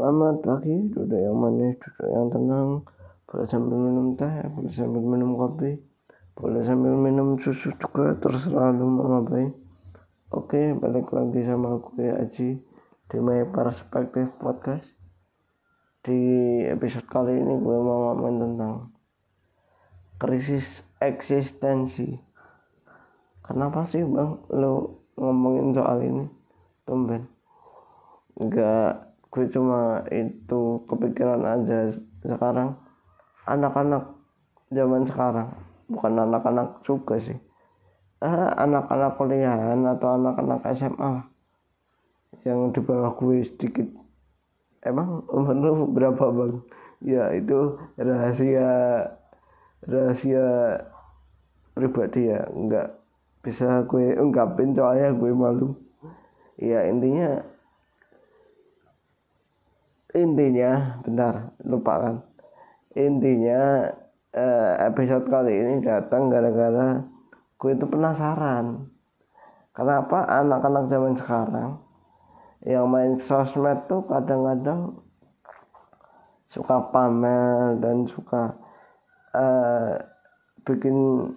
Selamat pagi, duduk yang manis, duduk yang tenang. Boleh sambil minum teh, boleh sambil minum kopi, boleh sambil minum susu juga, terserah lu mau ngapain. Oke, balik lagi sama gue Aji di My Perspective Podcast. Di episode kali ini gue mau ngomongin tentang krisis eksistensi. Kenapa sih bang lo ngomongin soal ini? Tumben. Enggak gue cuma itu kepikiran aja sekarang. Anak-anak zaman sekarang bukan anak-anak juga sih. Eh, anak-anak kuliahan atau anak-anak SMA yang di bawah gue sedikit emang umur lu berapa bang? Ya itu rahasia rahasia pribadi ya. Nggak bisa gue ungkapin soalnya gue malu. Ya intinya intinya bentar lupakan intinya eh, episode kali ini datang gara-gara gue itu penasaran. Kenapa anak-anak zaman sekarang yang main sosmed tuh kadang-kadang suka pamer dan suka uh, bikin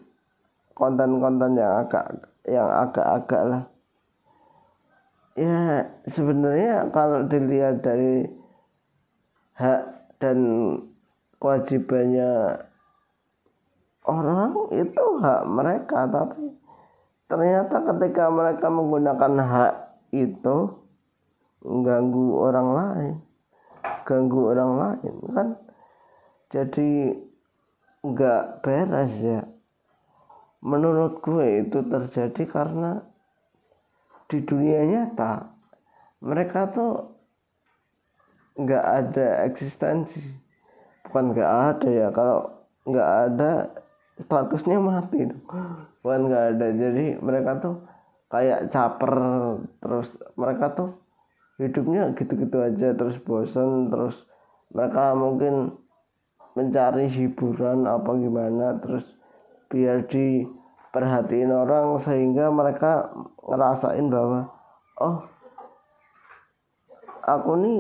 konten-konten yang agak yang agak-agak lah. Ya sebenarnya kalau dilihat dari hak dan kewajibannya orang itu hak mereka. Tapi ternyata ketika mereka menggunakan hak itu mengganggu orang lain ganggu orang lain kan? Jadi nggak beres ya. Menurut gue itu terjadi karena di dunia nyata mereka tuh nggak ada eksistensi. Bukan nggak ada ya kalau nggak ada statusnya mati bukan nggak ada. Jadi mereka tuh kayak caper terus mereka tuh hidupnya gitu-gitu aja terus bosan terus mereka mungkin mencari hiburan apa gimana terus biar diperhatiin orang sehingga mereka ngerasain bahwa oh aku nih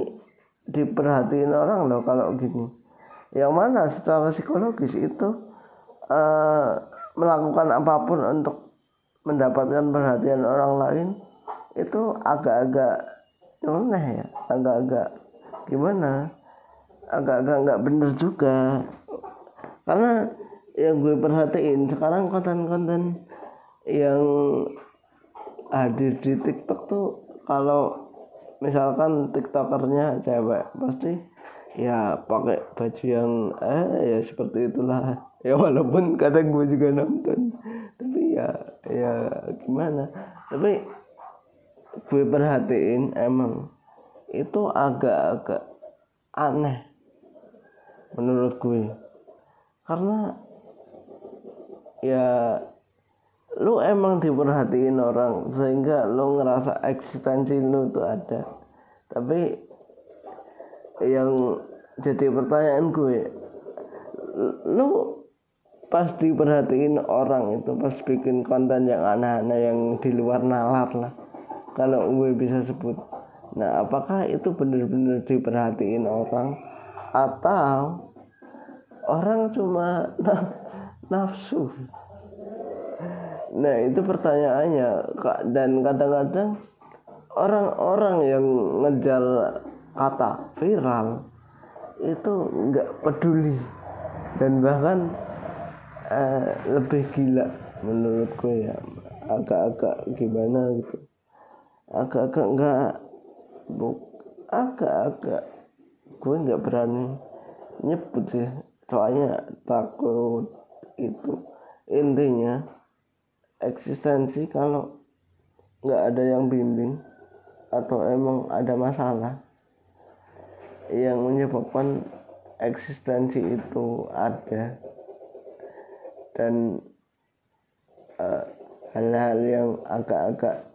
diperhatiin orang loh kalau gini. Yang mana secara psikologis itu uh, melakukan apa pun untuk mendapatkan perhatian orang lain itu agak-agak aneh ya agak-agak gimana? Agak-agak nggak bener juga. Karena yang gue perhatiin sekarang konten-konten yang hadir di TikTok tuh kalau misalkan tiktokernya cewek pasti ya pakai baju yang eh ya seperti itulah. Ya walaupun kadang gue juga nonton tapi ya ya gimana. Tapi gue perhatiin emang itu agak-agak aneh menurut gue. Karena ya lu emang diperhatiin orang sehingga lu ngerasa eksistensi lu tuh ada. Tapi yang jadi pertanyaan gue lu pas diperhatiin orang itu pas bikin konten yang aneh-aneh yang di luar nalar lah kalau gue bisa sebut. Nah apakah itu benar-benar diperhatiin orang? Atau orang cuma nafsu Nah itu pertanyaannya kak. Dan kadang-kadang orang-orang yang ngejar kata viral itu nggak peduli. Dan bahkan eh, lebih gila menurutku ya. Agak-agak gimana gitu. Agak-agak nggak buk agak-agak gue nggak berani nyebut sih. Soalnya takut itu. Intinya eksistensi kalau nggak ada yang bimbing atau emang ada masalah yang menyebabkan eksistensi itu ada. Dan uh, hal-hal yang agak-agak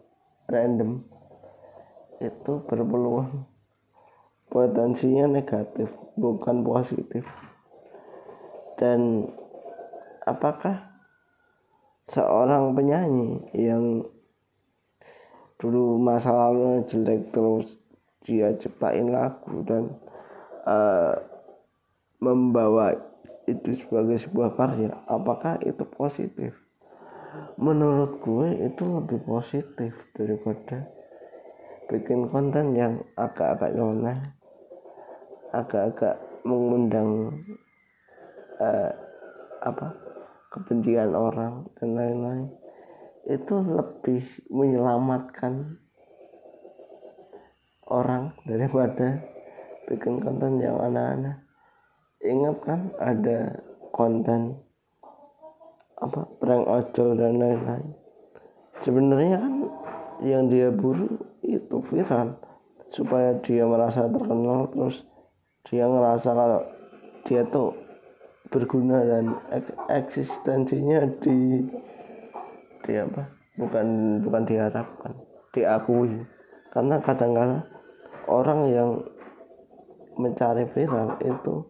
random itu berpeluang potensinya negatif bukan positif. Dan apakah seorang penyanyi yang dulu masa lalu jelek terus dia ciptain lagu dan uh, membawa itu sebagai sebuah karya apakah itu positif? Menurut gue itu lebih positif daripada bikin konten yang agak-agak nyoneh agak-agak mengundang uh, apa kebencian orang dan lain-lain. Itu lebih menyelamatkan orang daripada bikin konten yang aneh-aneh. Ingat kan ada konten apa prank ojol dan lain-lain. Sebenarnya kan yang dia buru itu viral. Supaya dia merasa terkenal terus dia ngerasa kalau dia tuh berguna dan ek eksistensinya di di apa? Bukan bukan diharapkan diakui. Karena kadang-kala orang yang mencari viral itu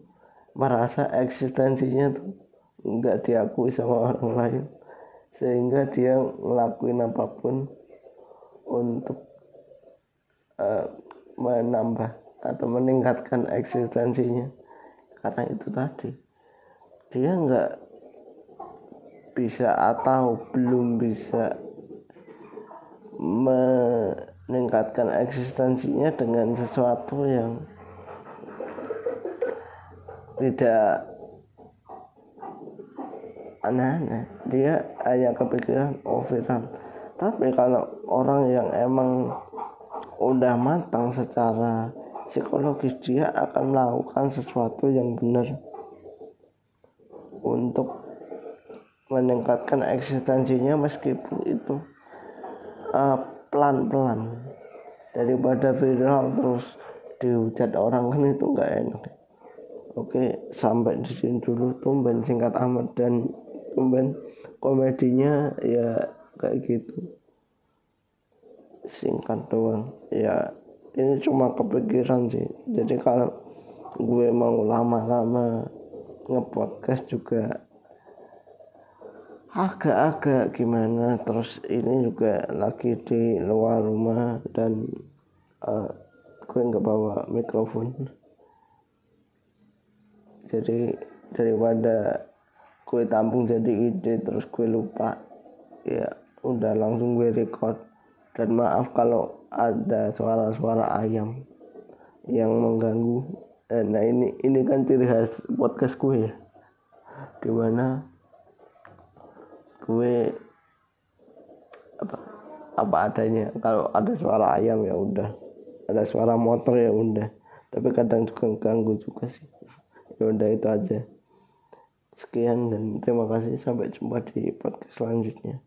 merasa eksistensinya tuh nggak diakui sama orang lain. Sehingga dia ngelakuin apa pun untuk uh, menambah atau meningkatkan eksistensinya. Karena itu tadi dia nggak bisa atau belum bisa meningkatkan eksistensinya dengan sesuatu yang tidak aneh-aneh. Dia hanya kepikiran oh viral. Tapi kalau orang yang emang udah matang secara psikologis dia akan melakukan sesuatu yang benar untuk meningkatkan eksistensinya meskipun itu uh, pelan-pelan daripada viral terus dihujat orang kan itu nggak enak Oke, sampai di sini dulu tumben singkat amat dan tumben komedinya ya kayak gitu. Singkat doang. Ya ini cuma kepikiran sih. Jadi kalau gue mau lama-lama ngepodcast juga agak-agak gimana. Terus ini juga lagi di luar rumah dan uh, gue nggak bawa mikrofon. Jadi daripada gue tampung jadi ide terus gue lupa ya udah langsung gue record. Dan maaf kalau ada suara-suara ayam yang mengganggu eh, nah ini ini kan ciri khas podcast gue ya di mana gue apa apa adanya. Kalau ada suara ayam ya udah. Ada suara motor ya udah. Tapi kadang juga ganggu juga sih. Ya udah itu aja. Sekian dan terima kasih. Sampai jumpa di podcast selanjutnya